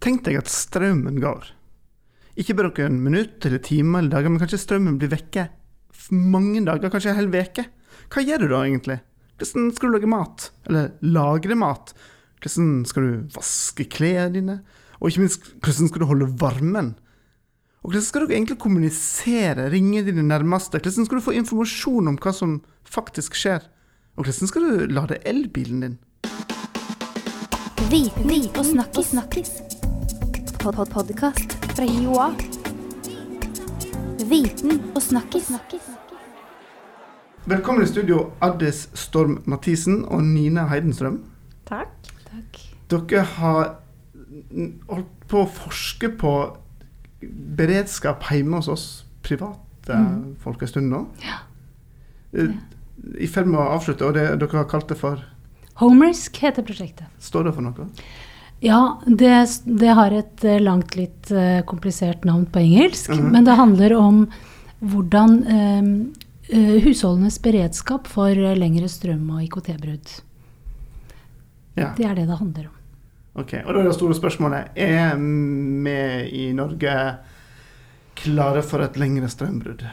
Tenk deg at strømmen går. Ikke bare noen minutter eller timer eller dager, men kanskje strømmen blir vekke mange dager, kanskje en hel uke. Hva gjør du da egentlig? Hvordan skal du lage mat? Eller lagre mat? Hvordan skal du vaske klærne dine? Og ikke minst, hvordan skal du holde varmen? Og hvordan skal du egentlig kommunisere, ringe dine nærmeste? Hvordan skal du få informasjon om hva som faktisk skjer? Og hvordan skal du lade elbilen din? Viten og snakkis. snakkis. Pod -pod Podkast fra Joa. Viten og snakkis. Velkommen i studio, Addis Storm Mathisen og Nina Heidenstrøm. Takk. Dere har holdt på å forske på beredskap hjemme hos oss private folk en stund nå. Ja. I ferd med å avslutte, og det, dere har kalt det for Homerisk heter prosjektet. Står det for noe? Ja, det, det har et eh, langt, litt eh, komplisert navn på engelsk. Mhm. Men det handler om hvordan eh, eh, husholdenes beredskap for lengre strøm- og IKT-brudd. Ja. Det er det det handler om. Ok, Og da er det store spørsmålet Er vi i Norge klare for et lengre strømbrudd?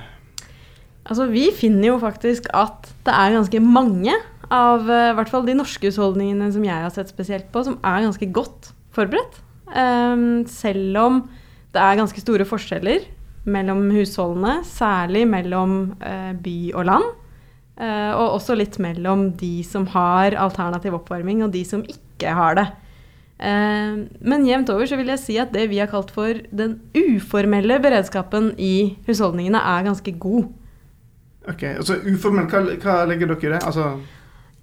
Altså, vi finner jo faktisk at det er ganske mange av eh, i hvert fall de norske husholdningene som jeg har sett spesielt på, som er ganske godt forberedt. Ehm, selv om det er ganske store forskjeller mellom husholdene, særlig mellom eh, by og land. eh, og også litt mellom de som har alternativ oppvarming, og de som ikke har det. Eh, men jevnt over så vil jeg si at det vi har kalt for den uformelle beredskapen i husholdningene, er ganske god. Ok, altså Uformell, hva, hva legger dere i det? Altså,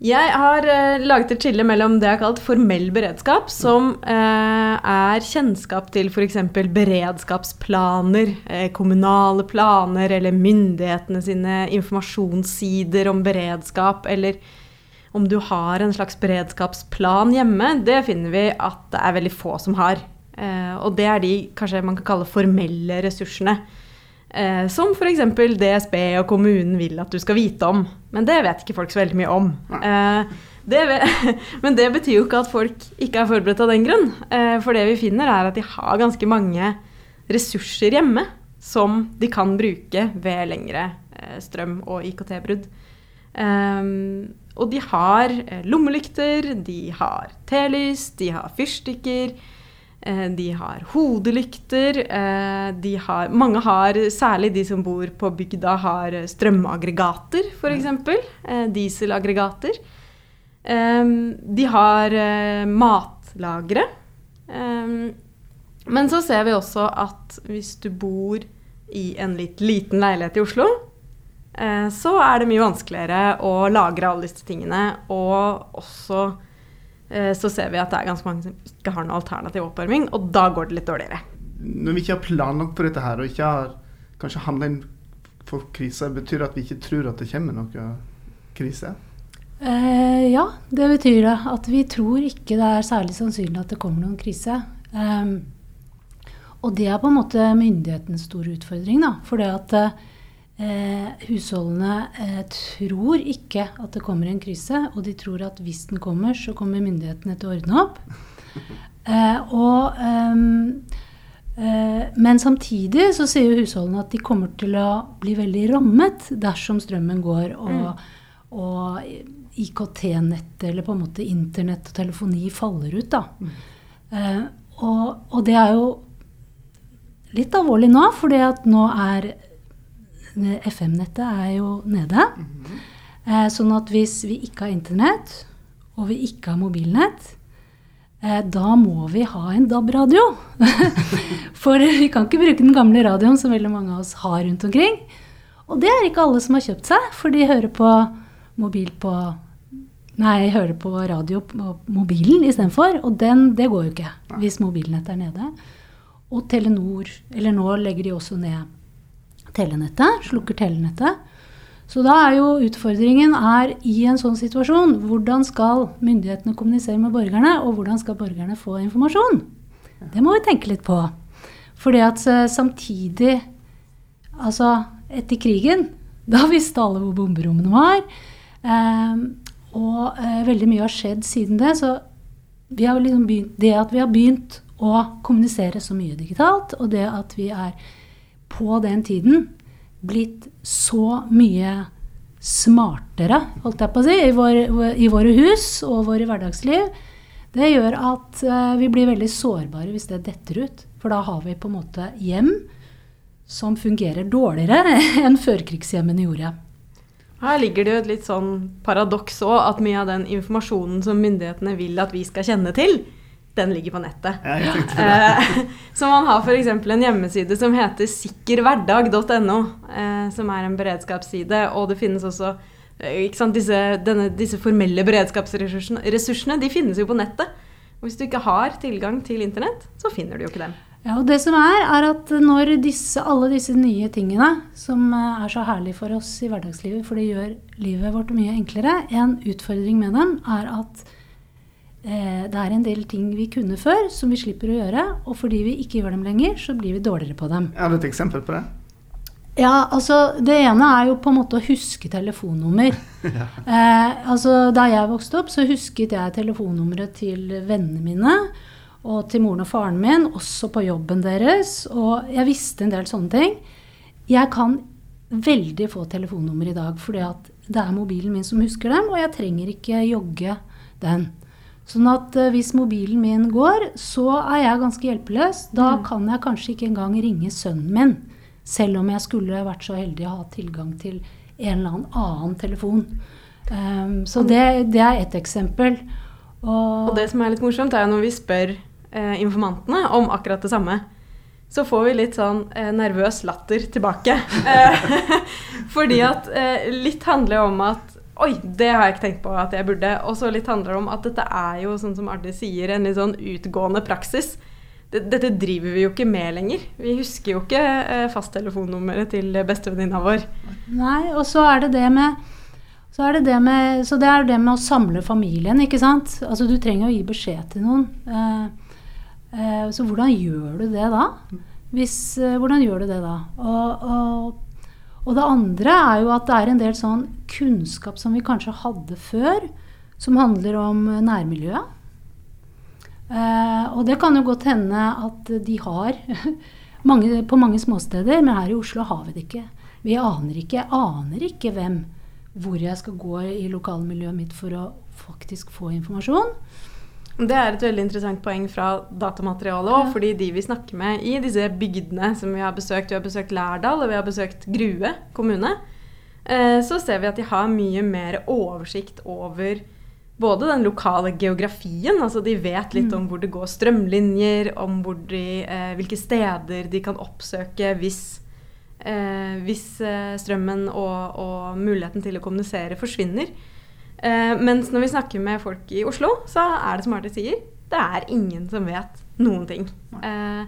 Jeg har eh, laget et skille mellom det jeg har kalt formell beredskap, som eh, er kjennskap til f.eks. beredskapsplaner, eh, kommunale planer eller myndighetene sine informasjonssider om beredskap, eller om du har en slags beredskapsplan hjemme, det finner vi at det er veldig få som har. Eh, og det er de kanskje man kan kalle formelle ressursene. Eh, som f.eks. DSB og kommunen vil at du skal vite om. Men det vet ikke folk så veldig mye om. Eh, det men det betyr jo ikke at folk ikke er forberedt av den grunn. Eh, for det vi finner, er at de har ganske mange ressurser hjemme som de kan bruke ved lengre eh, strøm- og IKT-brudd. Ehm, og de har eh, lommelykter, de har telys, de har fyrstikker. Eh, De har hodelykter. eh, De har, mange har, særlig de som bor på bygda, har strømaggregater, f.eks. Eh, dieselaggregater. Eh, De har matlagre. Eh, Men så ser vi også at hvis du bor i en litt liten leilighet i Oslo, så er det mye vanskeligere å lagre alle disse tingene. Og også så ser vi at det er ganske mange som ikke har noe alternativ oppvarming, og da går det litt dårligere. når vi ikke har planlagt på dette her, og ikke har kanskje handla inn for krisa, betyr det at vi ikke tror at det kommer noe krise? Eh, ja, det betyr det. At vi tror ikke det er særlig sannsynlig at det kommer noen krise. Ehm, og det er på en måte myndighetens store utfordring. da, For det at eh, husholdene eh, tror ikke at det kommer en krise, og de tror at hvis den kommer, så kommer myndighetene til å ordne opp. Eh, og, ehm, eh, men samtidig så sier jo husholdene at de kommer til å bli veldig rammet dersom strømmen går og, og IKT-nettet eller på en måte internett og telefoni faller ut. da. Eh, og, og det er jo litt alvorlig nå, fordi at nå er FM-nettet er jo nede. Eh, sånn at hvis vi ikke har internett, og vi ikke har mobilnett, eh, da må vi ha en DAB-radio. For vi kan ikke bruke den gamle radioen som veldig mange av oss har rundt omkring. Og det er ikke alle som har kjøpt seg, for de hører på mobil på Nei, hører på radio på mobilen istedenfor. Og den, det går jo ikke hvis mobilnettet er nede. Og Telenor, eller nå legger de også ned telenettet, slukker telenettet. Så da er jo utfordringen er i en sånn situasjon hvordan skal myndighetene kommunisere med borgerne, og hvordan skal borgerne få informasjon? Det må vi tenke litt på. Fordi at eh, samtidig, altså etter krigen, da visste alle hvor bomberommene var. Eh, og eh, veldig mye har skjedd siden det. Så vi har liksom begynt, det at vi har begynt å kommunisere så mye digitalt, og det at vi er på den tiden blitt så mye smartere, holdt jeg på å si, i, vår, i våre hus og våre hverdagsliv, det gjør at eh, vi blir veldig sårbare hvis det detter ut. For da har vi på en måte hjem som fungerer dårligere enn førkrigshjemmene gjorde. Her ligger det jo et litt sånn paradoks òg, at mye av den informasjonen som myndighetene vil at vi skal kjenne til, den ligger på nettet. Eh, så man har f.eks. en hjemmeside som heter sikkerhverdag.no, eh, som er en beredskapsside, og det finnes også eh, ikke sant, disse, denne, disse formelle beredskapsressursene ressursene, de finnes jo på nettet. Og hvis du ikke har tilgang til internett, så finner du jo ikke dem. Ja, og det som er, er at når disse, alle disse nye tingene, som er så herlige for oss i hverdagslivet, for det gjør livet vårt mye enklere, en utfordring med dem er at det er en del ting vi kunne før, som vi slipper å gjøre. Og fordi vi ikke gjør dem lenger, så blir vi dårligere på dem. Har du et eksempel på det? Ja, altså Det ene er jo på en måte å huske telefonnummer. eh, altså Da jeg vokste opp, så husket jeg telefonnummeret til vennene mine og til moren og faren min, også på jobben deres. Og jeg visste en del sånne ting. Jeg kan veldig få telefonnummer i dag, fordi at det er mobilen min som husker dem, og jeg trenger ikke jogge den. Sånn at eh, hvis mobilen min går, så er jeg ganske hjelpeløs. Da kan jeg kanskje ikke engang ringe sønnen min, selv om jeg skulle vært så heldig å ha tilgang til en eller annen annen telefon. Um, så det, det er ett eksempel. Og, Og det som er litt morsomt, er når vi spør eh, informantene om akkurat det samme, så får vi litt sånn eh, nervøs latter tilbake. Fordi at eh, litt handler om at Oi, det har jeg ikke tenkt på at jeg burde. Og så litt handler det om at dette er jo, sånn som Arne sier, en litt sånn utgående praksis. Dette driver vi jo ikke med lenger. Vi husker jo ikke eh, fasttelefonnummeret til bestevenninna vår. Nei, og så er det det med så, er det det med så det er det med å samle familien, ikke sant. Altså du trenger å gi beskjed til noen. Eh, eh, så hvordan gjør du det da? Hvis, eh, hvordan gjør du det da? Og, og, og det andre er jo at det er en del sånn kunnskap som vi kanskje hadde før, som handler om eh, nærmiljøet. Eh, og det kan jo godt hende at de har mange, på mange småsteder, men her i Oslo har vi det ikke. Vi aner ikke, aner ikke hvem, hvor jeg skal gå i lokalmiljøet mitt for å faktisk få informasjon. Det er et veldig interessant poeng fra datamaterialet òg, Ja. fordi de vi snakker med i disse bygdene som vi har besøkt, vi har besøkt Lærdal og vi har besøkt Grue kommune, eh, så ser vi at de har mye mer oversikt over både den lokale geografien, altså de vet litt om hvor det går strømlinjer, om de, eh, hvilke steder de kan oppsøke hvis, eh, hvis strømmen og, og muligheten til å kommunisere forsvinner. Eh, mens når vi snakker med folk i Oslo, så er det som Arne sier, det er ingen som vet noen ting. Eh,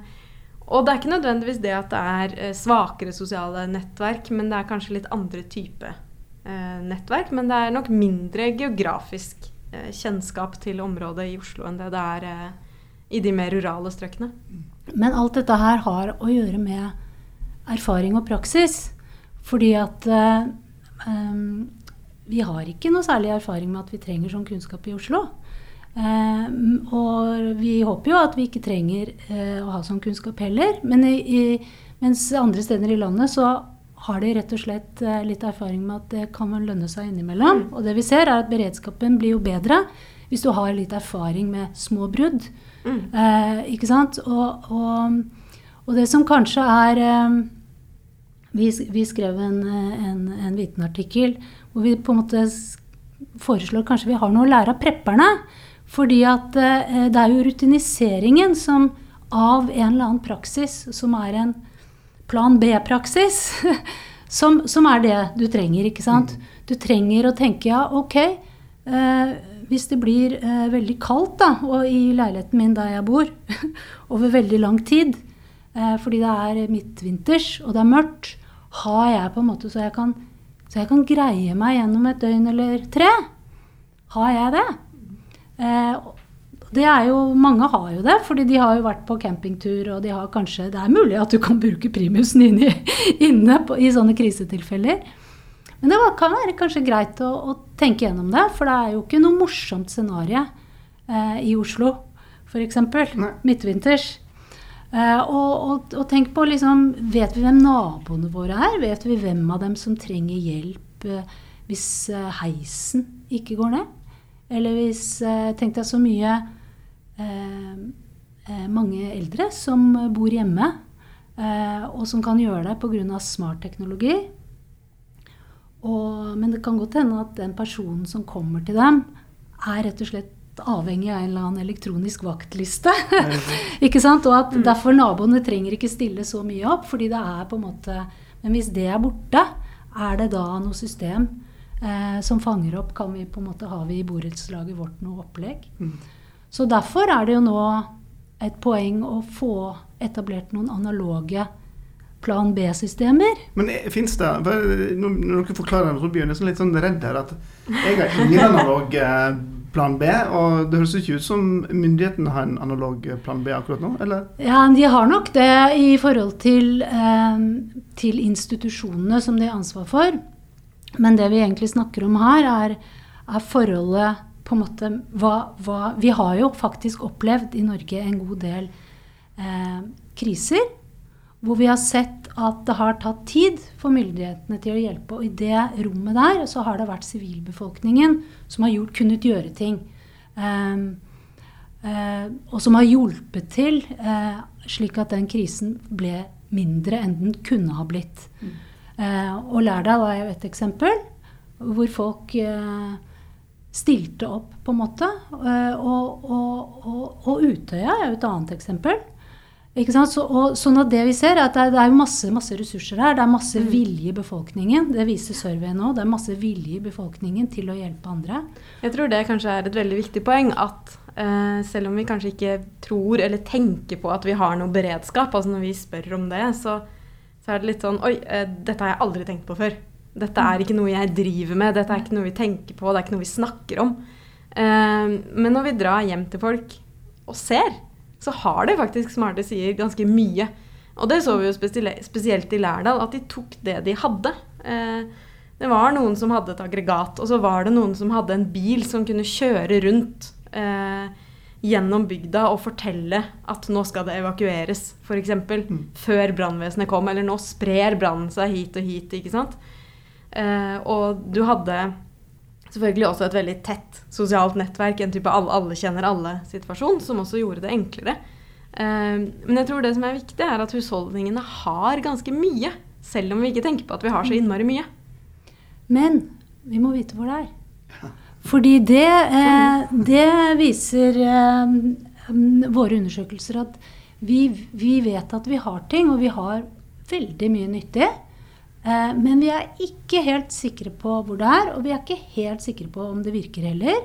og det er ikke nødvendigvis det at det er eh, svakere sosiale nettverk, men det er kanskje litt andre type eh, nettverk. Men det er nok mindre geografisk kjennskap til området i Oslo enn det det er i de mer rurale strøkene. Men alt dette her har å gjøre med erfaring og praksis. Fordi at em, vi har ikke noe særlig erfaring med at vi trenger sånn kunnskap i Oslo. Eh, og vi håper jo at vi ikke trenger eh, å ha sånn kunnskap heller. Men i, i, mens andre steder i landet så har de rett og slett eh, litt erfaring med at det kan lønne seg innimellom. Og det vi ser, er at beredskapen blir jo bedre hvis du har litt erfaring med små brudd. Eh, ikke sant? Og, og, og det som kanskje er eh, vi, vi skrev en, en, en vitenartikkel hvor vi på en måte foreslår kanskje vi har noe å lære av prepperne. Fordi at eh, det er jo rutiniseringen som av en eller annen praksis, som er en plan B-praksis, som, som er det du trenger, ikke sant. Du trenger å tenke ja, ok, eh, hvis det blir eh, veldig kaldt da, og i leiligheten min der jeg bor, over veldig lang tid, eh, fordi det er midtvinters og det er mørkt, har jeg på en måte så jeg kan, så jeg kan greie meg gjennom et døgn eller tre. Har jeg det? Eh, det er jo, mange har jo det, fordi de har jo vært på campingtur, og de har kanskje Det er mulig at du kan bruke primusen inne, inne på, i sånne krisetilfeller. Men det var, kan være kanskje greit å, å tenke gjennom det, for det er jo ikke noe morsomt scenario eh, i Oslo. For f.eks. Midtvinters. Eh, og, og, og tenk på liksom Vet vi hvem naboene våre er? Vet vi hvem av dem som trenger hjelp eh, hvis eh, heisen ikke går ned? Eller hvis Tenk deg så mye mange eldre som bor hjemme, og som kan gjøre det pga. smart teknologi. Og, men det kan godt hende at den personen som kommer til dem, er rett og slett avhengig av en eller annen elektronisk vaktliste. ikke sant? Og at derfor naboene trenger ikke stille så mye opp, fordi det er på en måte Men hvis det er borte, er det da noe system eh, som fanger opp? Kan vi på en måte Har vi i borettslaget vårt noe opplegg? Så derfor er det jo nå et poeng å få etablert noen analoge plan B-systemer. Men fins det Når dere forklarer det, så blir jeg nesten litt sånn redd her. At jeg har ingen analog eh, plan B, og det høres ikke ut som myndighetene har en analog plan B akkurat nå, eller? Ja, de har nok det i forhold til, eh, til institusjonene som de har ansvar for. Men det vi egentlig snakker om her, er, er forholdet på en måte hva, hva Vi har jo faktisk opplevd i Norge en god del eh, kriser hvor vi har sett at det har tatt tid for myndighetene til å hjelpe. Og i det rommet der så har det vært sivilbefolkningen som har gjort, kunnet gjøre ting. Um, uh, og som har hjulpet til uh, slik at den krisen ble mindre enn den kunne ha blitt. Eh, og Lærdal er jo et eksempel hvor folk stilte opp, på en måte. Og, og, og, og Utøya er jo et annet eksempel. Så, og, sånn at det vi ser er at det er, det er masse, masse ressurser her. Det er masse vilje i befolkningen. Det viser surveyen nå. Det er masse vilje i befolkningen til å hjelpe andre. Jeg tror det kanskje er et veldig viktig poeng at eh, selv om vi kanskje ikke tror eller tenker på at vi har noe beredskap, altså når vi spør om det, så, så er det litt sånn Oi, eh, dette har jeg aldri tenkt på før. Dette er ikke noe jeg driver med, dette er ikke noe vi tenker på, det er ikke noe vi snakker om. Eh, men når vi drar hjem til folk og ser, så har de faktisk smarte sider ganske mye. Og det så vi jo spesielt, spesielt i Lærdal, at de tok det de hadde. Eh, det var noen som hadde et aggregat, og så var det noen som hadde en bil som kunne kjøre rundt eh, gjennom bygda og fortelle at nå skal det evakueres, f.eks. Mm. Før brannvesenet kom. Eller nå sprer brannen seg hit og hit, ikke sant. Eh, og du hadde selvfølgelig også et veldig tett sosialt nettverk, en type alle, alle kjenner alle-situasjon, som også gjorde det enklere. Eh, men jeg tror det som er viktig, er at husholdningene har ganske mye. Selv om vi ikke tenker på at vi har så innmari mye. Men vi må vite hvor det er. Fordi det, eh, det viser eh, våre undersøkelser at vi, vi vet at vi har ting, og vi har veldig mye nyttig. Eh, men vi er ikke helt sikre på hvor det er, og vi er ikke helt sikre på om det virker heller.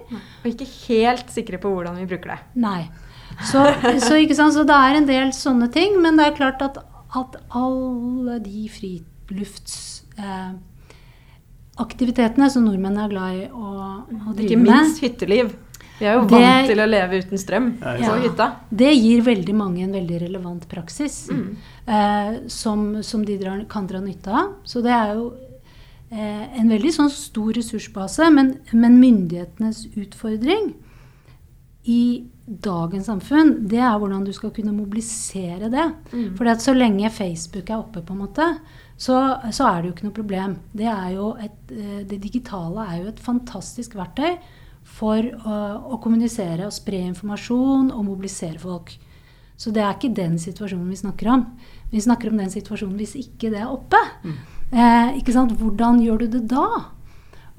Og ikke helt sikre på hvordan vi bruker det. Nei. Så, så, så det er en del sånne ting, men det er klart at, at alle de friluftsaktivitetene eh, som nordmenn er glad i å, å drive Ikke minst hytteliv. Vi er jo Det- vant til å leve uten strøm på ja. hytta. Det gir veldig mange en veldig relevant praksis Mm. eh, som, som de drar, kan dra nytte av. Så det er jo eh, en veldig sånn stor ressursbase. Men, men myndighetenes utfordring i dagens samfunn, det er hvordan du skal kunne mobilisere det. Mm. For så lenge Facebook er oppe, på en måte, så, så er det jo ikke noe problem. Det, er jo et, eh, det digitale er jo et fantastisk verktøy for å, å kommunisere og spre informasjon og mobilisere folk. Så det er ikke den situasjonen vi snakker om. Vi snakker om den situasjonen hvis ikke det er oppe. Eh, ikke sant? Hvordan gjør du det da?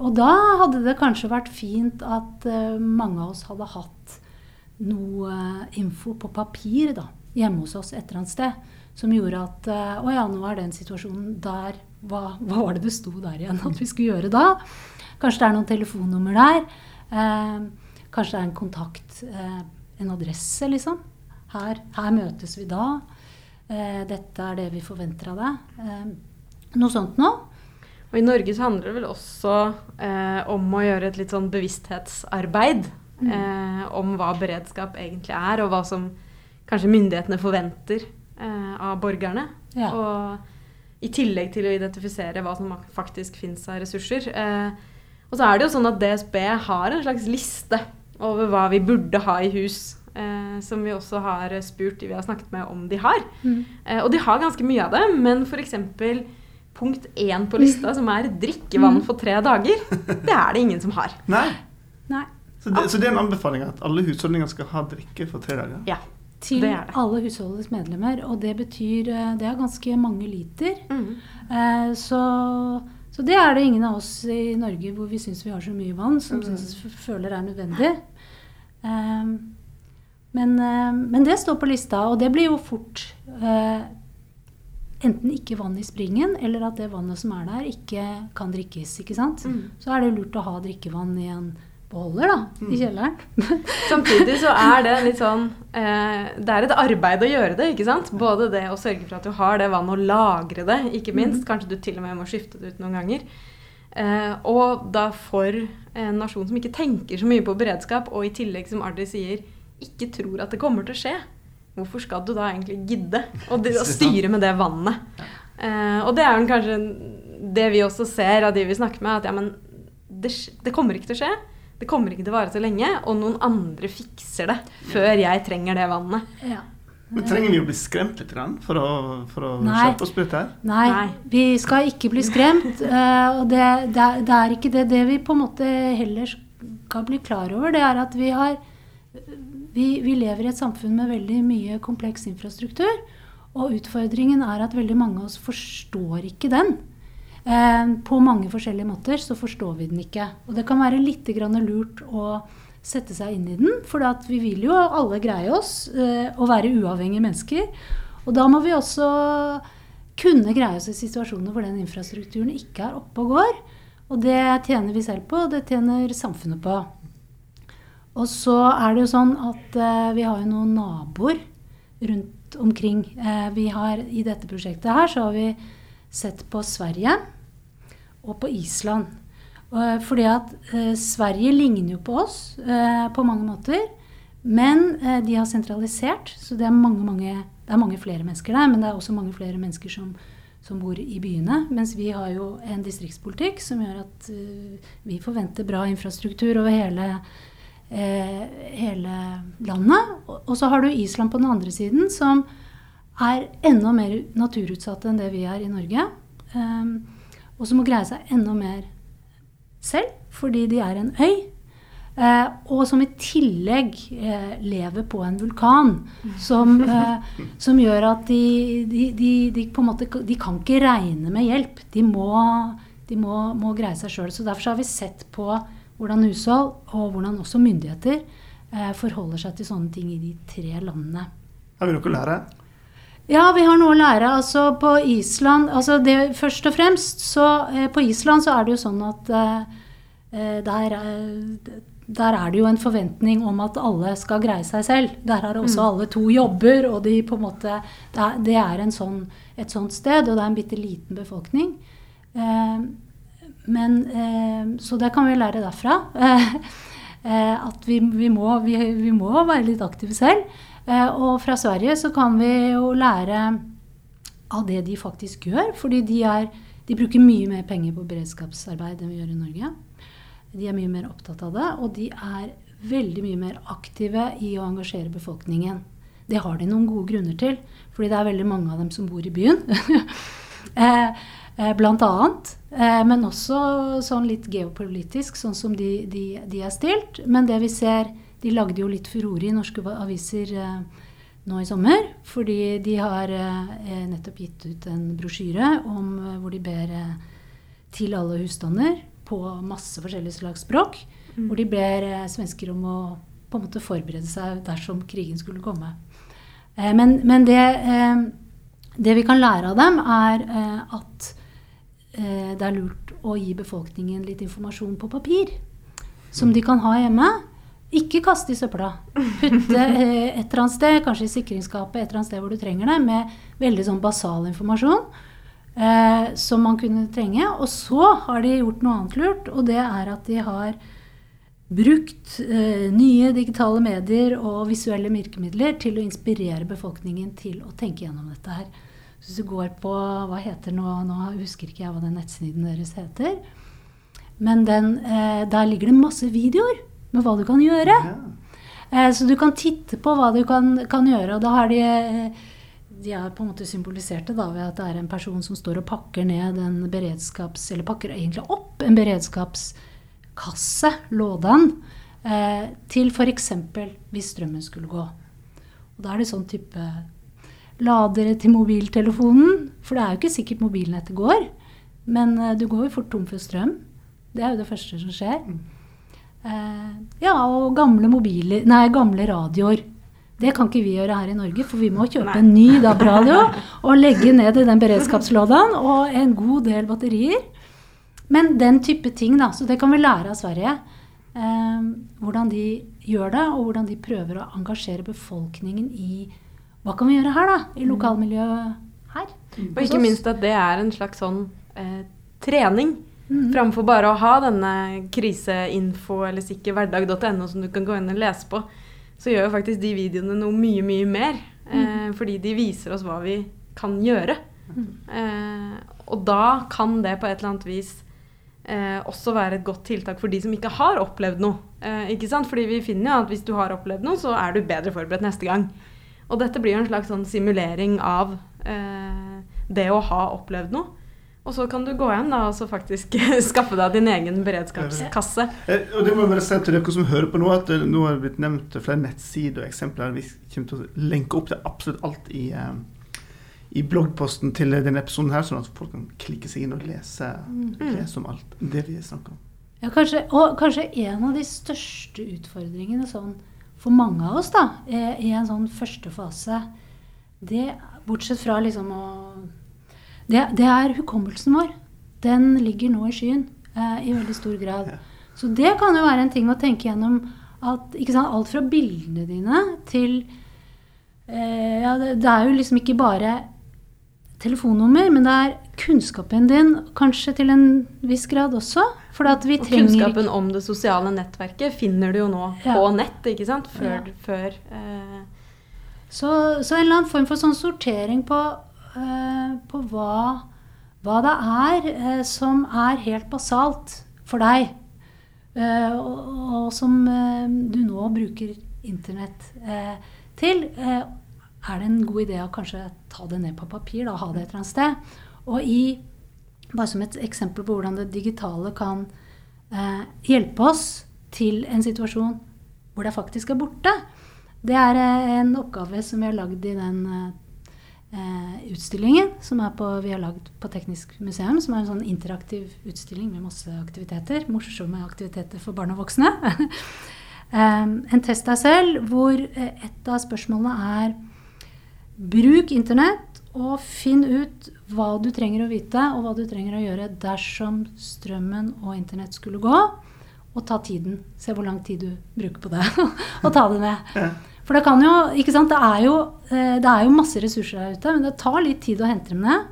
Og da hadde det kanskje vært fint at eh, mange av oss hadde hatt noe eh, info på papir da, hjemme hos oss et eller annet sted. Som gjorde at eh, Å ja, nå er den situasjonen der. Hva, hva var det det sto der igjen at vi skulle gjøre da? Kanskje det er noen telefonnummer der. Eh, kanskje det er en kontakt, eh, en adresse, liksom. Her, her møtes vi da. Eh, dette er det vi forventer av deg. Noe sånt noe. Og i Norge så handler det vel også eh, om å gjøre et litt sånn bevissthetsarbeid Mm. eh, om hva beredskap egentlig er, og hva som kanskje myndighetene forventer eh, av borgerne. Ja. Og i tillegg til å identifisere hva som faktisk finnes av ressurser. Eh, og så er det jo sånn at DSB har en slags liste over hva vi burde ha i hus eh, som vi også har spurt de vi har snakket med om de har. Mm. Eh, og de har ganske mye av det, men f.eks. punkt én på lista, som er drikkevann Mm. for tre dager, det er det ingen som har. Nei. Nei. Så det, så det er en anbefaling at alle husholdninger skal ha drikke for tre dager? Ja. Til Det er det. alle husholdets medlemmer. Og det betyr eh, Det er ganske mange liter. Mm. Eh, så, så det er det ingen av oss i Norge hvor vi syns vi har så mye vann, som Mm. synes, føler er nødvendig. Um, men, uh, men det står på lista, og det blir jo fort uh, enten ikke vann i springen, eller at det vannet som er der, ikke kan drikkes. ikke sant? Mm. Så er det lurt å ha drikkevann i en beholder da, i kjelleren. Samtidig så er det litt sånn eh, Det er et arbeid å gjøre det, ikke sant? Både det å sørge for at du har det vannet, og lagre det, ikke minst. Kanskje du til og med må skifte det ut noen ganger. Eh, og da for en nasjon som ikke tenker så mye på beredskap, og i tillegg, som Ardi sier, ikke tror at det kommer til å skje, hvorfor skal du da egentlig gidde å, å styre med det vannet? Eh, og det er vel kanskje det vi også ser av de vi snakker med, at ja, men det, det kommer ikke til å skje. Det kommer ikke til å vare så lenge, og noen andre fikser det før jeg trenger det vannet. Ja. Men trenger vi å bli skremt litt for å, for å skjerpe oss dette? her? Nei, vi skal ikke bli skremt. eh, og det, det, er, det er ikke det. Det vi på en måte heller skal bli klar over, det er at vi har vi, vi lever i et samfunn med veldig mye kompleks infrastruktur. Og utfordringen er at veldig mange av oss forstår ikke den. Eh, på mange forskjellige måter så forstår vi den ikke. Og det kan være litt lurt å sette seg inn i den, for vi vil jo alle greie oss eh, å være uavhengige mennesker. Og da må vi også kunne greie oss i situasjoner hvor den infrastrukturen ikke er oppe og går. Og det tjener vi selv på, og det tjener samfunnet på. Og så er det jo sånn at eh, vi har jo noen naboer rundt omkring. Eh, vi har, I dette prosjektet her så har vi sett på Sverige og på Island. Eh, fordi at eh, Sverige ligner jo på oss eh, på mange måter. Men de har sentralisert, så det er mange, mange, det er mange flere mennesker der. Men det er også mange flere mennesker som, som bor i byene. Mens vi har jo en distriktspolitikk som gjør at eh, vi forventer bra infrastruktur over hele, eh, hele landet. Og, og så har du Island på den andre siden, som er enda mer naturutsatte enn det vi er i Norge. Um, og som må greie seg enda mer selv, fordi de er en øy. Eh, og som i tillegg eh, lever på en vulkan. Som, eh, som gjør at de, de, de, de på en måte De kan ikke regne med hjelp. De må, må, må greie seg sjøl. Så derfor så har vi sett på hvordan hushold og hvordan også myndigheter eh, forholder seg til sånne ting i de tre landene. Har vi noe å lære? Ja, vi har noe å lære. Altså på Island altså det, Først og fremst så eh, På Island så er det jo sånn at eh, eh, der, eh, der er det jo en forventning om at alle skal greie seg selv. Der har også alle to jobber, og de på en måte Det er, det er en sånn, et sånt sted, og det er en bitte liten befolkning. Eh, men eh, Så det kan vi lære derfra. Eh, at vi, vi, må, vi, vi må være litt aktive selv. Eh, og fra Sverige så kan vi jo lære av det de faktisk gjør. Fordi de, er, de bruker mye mer penger på beredskapsarbeid enn vi gjør i Norge. De er mye mer opptatt av det, og de er veldig mye mer aktive i å engasjere befolkningen. Det har de noen gode grunner til, fordi det er veldig mange av dem som bor i byen. eh, eh, blant annet. Men også sånn litt geopolitisk, sånn som de, de, de er stilt. Men det vi ser De lagde jo litt furore i norske aviser eh, nå i sommer. Fordi de har eh, nettopp gitt ut en brosjyre om, eh, hvor de ber eh, til alle husstander på masse forskjellige slags språk. Hvor de ber eh, svensker om å på en måte forberede seg dersom krigen skulle komme. Eh, men men det, eh, det vi kan lære av dem, er eh, at eh, det er lurt å gi befolkningen litt informasjon på papir. Som de kan ha hjemme. Ikke kaste i søpla. Putte eh, et eller annet sted, kanskje i sikringsskapet, et eller annet sted hvor du trenger det, med veldig sånn basal informasjon. Eh, som man kunne trenge. Og så har de gjort noe annet lurt, og det er at de har brukt eh, nye digitale medier og visuelle virkemidler til å inspirere befolkningen til å tenke gjennom dette her. Så hvis du går på Hva heter nå Nå husker ikke jeg hva den nettsiden deres heter. Men den, eh, der ligger det masse videoer med hva du kan gjøre. Ja. Eh, så du kan titte på hva du kan, kan gjøre. Og da har de eh, De er på en måte symbolisert det da ved at det er en person som står og pakker ned en beredskaps... Eller pakker egentlig opp en beredskapskasse, lådan, eh, til f.eks. hvis strømmen skulle gå. Og da er det sånn type ladere til mobiltelefonen. For det er jo ikke sikkert mobilnettet går. Men eh, du går jo fort tom for strøm. Det er jo det første som skjer. Eh, ja, og gamle mobiler Nei, gamle radioer. Det kan ikke vi gjøre her i Norge, for vi må kjøpe en ny DAB-radio og legge ned i den beredskapslådan og en god del batterier. Men den type ting, da. Så det kan vi lære av Sverige. Eh, hvordan de gjør det, og hvordan de prøver å engasjere befolkningen i hva kan vi gjøre her, da? I lokalmiljøet her. Og ikke minst at det er en slags sånn eh, trening. Framfor bare å ha denne kriseinfo eller sikkerhverdag.no som du kan gå inn og lese på, så gjør jo faktisk de videoene noe mye, mye mer. Eh, fordi de viser oss hva vi kan gjøre. Eh, og da kan det på et eller annet vis eh, også være et godt tiltak for de som ikke har opplevd noe. Eh, ikke sant? Fordi vi finner jo at hvis du har opplevd noe, så er du bedre forberedt neste gang. Og dette blir jo en slags sånn simulering av eh, det å ha opplevd noe. Og så kan du gå hjem da, og så faktisk skaffe deg din egen beredskapskasse. Eh, Og det må jeg bare si til dere som hører på nå, at nå har det blitt nevnt flere nettsider og eksempler. Vi kommer til å lenke opp til absolutt alt i, eh, i bloggposten til denne episoden her, sånn at folk kan klikke seg inn og lese, lese om alt det vi snakker om. Ja, kanskje, og kanskje en av de største utfordringene sånn, for mange av oss da, eh, i en sånn første fase, det, bortsett fra liksom å det, det er hukommelsen vår. Den ligger nå i skyen eh, i veldig stor grad. Ja. Så det kan jo være en ting å tenke gjennom at ikke sant, alt fra bildene dine til eh, ja, det, det er jo liksom ikke bare telefonnummer, men det er kunnskapen din kanskje til en viss grad også. For at vi Og kunnskapen om det sosiale nettverket finner du jo nå Ja. på nett, ikke sant? Før, Ja. før eh, Så, så en eller annen form for sånn sortering på, på hva, hva det er eh, som er helt basalt for deg, eh, og, og som eh, du nå bruker internett eh, til. Eh, er det en god idé å kanskje ta det ned på papir, da, ha det et eller annet sted? Og i, bare som et eksempel på hvordan det digitale kan eh, hjelpe oss til en situasjon hvor det faktisk er borte. Det er eh, en oppgave som vi har lagd i den eh, utstillingen som på, vi har lagd på Teknisk museum, som er en sånn interaktiv utstilling med masse aktiviteter. Morsomme aktiviteter for barn og voksne. Eh, en test deg selv, hvor eh, et av spørsmålene er Bruk internett og finn ut hva du trenger å vite, og hva du trenger å gjøre dersom strømmen og internett skulle gå. Og ta tiden. Se hvor lang tid du bruker på det. og ta det med. For det kan jo Ikke sant. Det er jo, eh, det er jo masse ressurser der ute, men det tar litt tid å hente dem ned.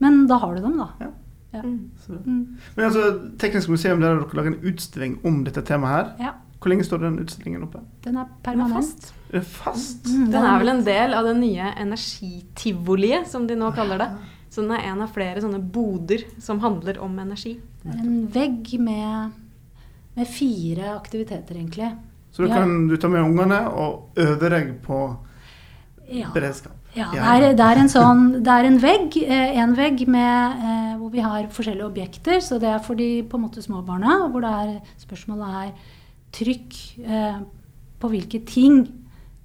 Men da har du dem, da. Ja. Ja. Mm. Men altså, Teknisk museum der har dere lager en utstilling om dette temaet her. ja. Hvor lenge står den utstillingen oppe? Den er den er permanent. fast. Er fast? Mm, Den er vel en del av det nye energitivoliet, som de nå kaller det. Så den er en av flere sånne boder som handler om energi. Er en vegg med, med fire aktiviteter, egentlig. Så du Ja. kan du ta med ungene og øve deg på Ja. beredskap. Ja, det er, det er en sånn Det er en vegg, eh, en vegg med, eh, hvor vi har forskjellige objekter. Så det er for de på en måte små barna, hvor det er, spørsmålet er trykk eh, på hvilke ting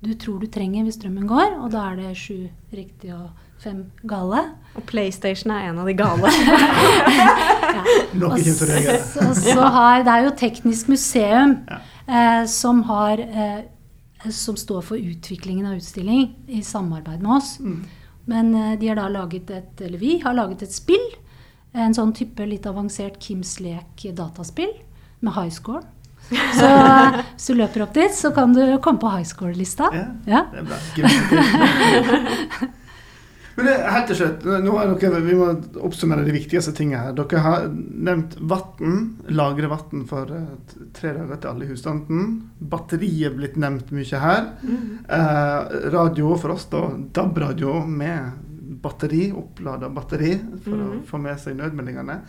du tror du trenger hvis strømmen går. Og da er det sju riktige og fem gale. Og PlayStation er en av de gale. Noe Og så, så, så har, det er jo Teknisk museum Ja. eh, som, har, eh, som står for utviklingen av utstilling i samarbeid med oss. Mm. Men eh, de har da laget et, eller vi har laget et spill. En sånn type litt avansert Kims lek dataspill med high score. Så hvis du løper opp dit, så kan du komme på high score-lista. Ja. Ja. Det er bra. Men det, helt til slutt, nå er dere, vi må oppsummere de viktigste tingene her. Dere har nevnt vann, lagre vann for eh, tre dager til alle i husstanden. Batteriet blitt nevnt mye her. Eh, radio for oss, da. DAB-radio med batteri, opplada batteri, for Mhm. å få med seg nødmeldingene.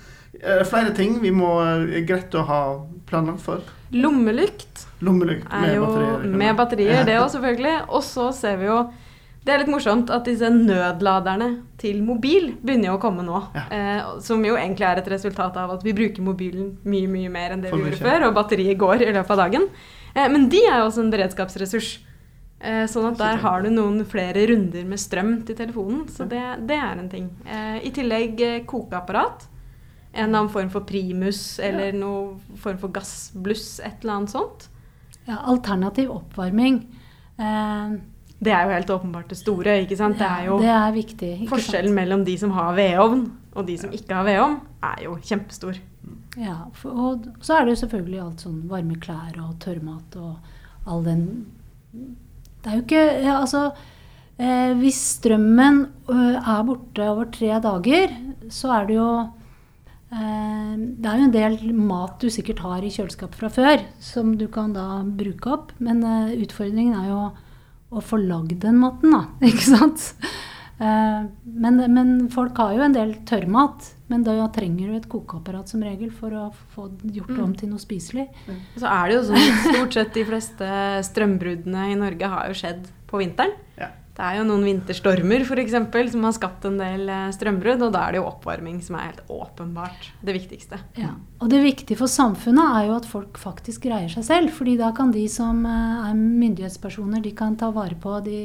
Er det flere ting vi må er greit å ha planlagt for? Lommelykt Lommelykt er med jo batterier. med batterier, det òg selvfølgelig. Og så ser vi jo Det er litt morsomt at disse nødladerne til mobil begynner å komme nå. Ja. Eh, som jo egentlig er et resultat av at vi bruker mobilen mye, mye mer enn det For vi gjorde før, og batteriet går i løpet av dagen. Eh, men de er jo også en beredskapsressurs. Eh, sånn at der har du noen flere runder med strøm til telefonen. Så det, det er en ting. Eh, I tillegg eh, kokeapparat. En eller annen form for primus eller noen form for gassbluss, et eller annet sånt. Ja, alternativ oppvarming. Eh, Det er jo helt åpenbart det store. ikke sant? Det er jo det er viktig. Forskjellen sant? mellom de som har vedovn og de som ikke har vedovn, er jo kjempestor. Ja, for, og så er det jo selvfølgelig alt sånn varme klær og tørrmat og all den Det er jo ikke ja, Altså, eh, hvis strømmen ø, er borte over tre dager, så er det jo eh, Det er jo en del mat du sikkert har i kjøleskapet fra før, som du kan da bruke opp. Men eh, utfordringen er jo å få lagd den maten, da. Ikke sant? Eh, men, men folk har jo en del tørrmat. Men da trenger du et kokeapparat som regel for å få gjort det om til noe spiselig. Mm. så er det jo sånn stort sett de fleste strømbruddene i Norge har jo skjedd på vinteren. Ja. Det er jo noen vinterstormer for eksempel, som har skapt en del eh, strømbrudd, og da er det jo oppvarming som er helt åpenbart det viktigste. Ja. Og det viktige for samfunnet er jo at folk faktisk greier seg selv. fordi da kan de som eh, er myndighetspersoner, de kan ta vare på de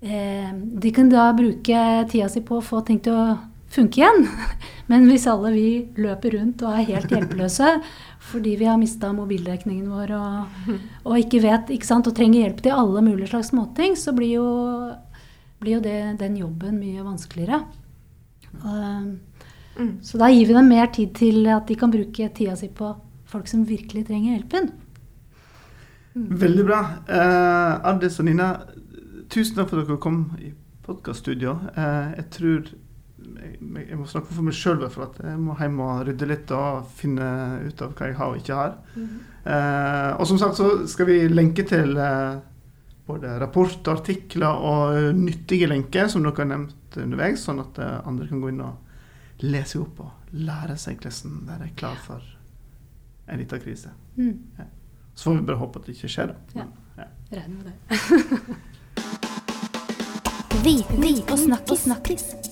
eh, De kan da bruke tida si på å få ting til å funke igjen. Men hvis alle vi løper rundt og er helt hjelpeløse fordi vi har mista mobildekningen vår og, og ikke vet ikke sant, og trenger hjelp til alle mulige slags småting, så blir jo, blir jo det, den jobben mye vanskeligere. Mm. så da gir vi dem mer tid til at de kan bruke tida si på folk som virkelig trenger hjelpen. Veldig bra. Eh, Addis og Nina, tusen takk for at dere kom i podkaststudio. Eh, jeg tror jeg, jeg må snakke for meg sjøl, for at jeg må hjem og rydde litt og finne ut av hva jeg har og ikke har. Eh, og som sagt så skal vi lenke til eh, både rapport, artikler og nyttige lenker som dere har nevnt underveis, sånn at eh, andre kan gå inn og lese opp og lære seg hvordan de er klar for en liten krise. Mm. Så får vi bare håpe at det ikke skjer. da. Ja. Ja. Regner med det. Viten og snakkis.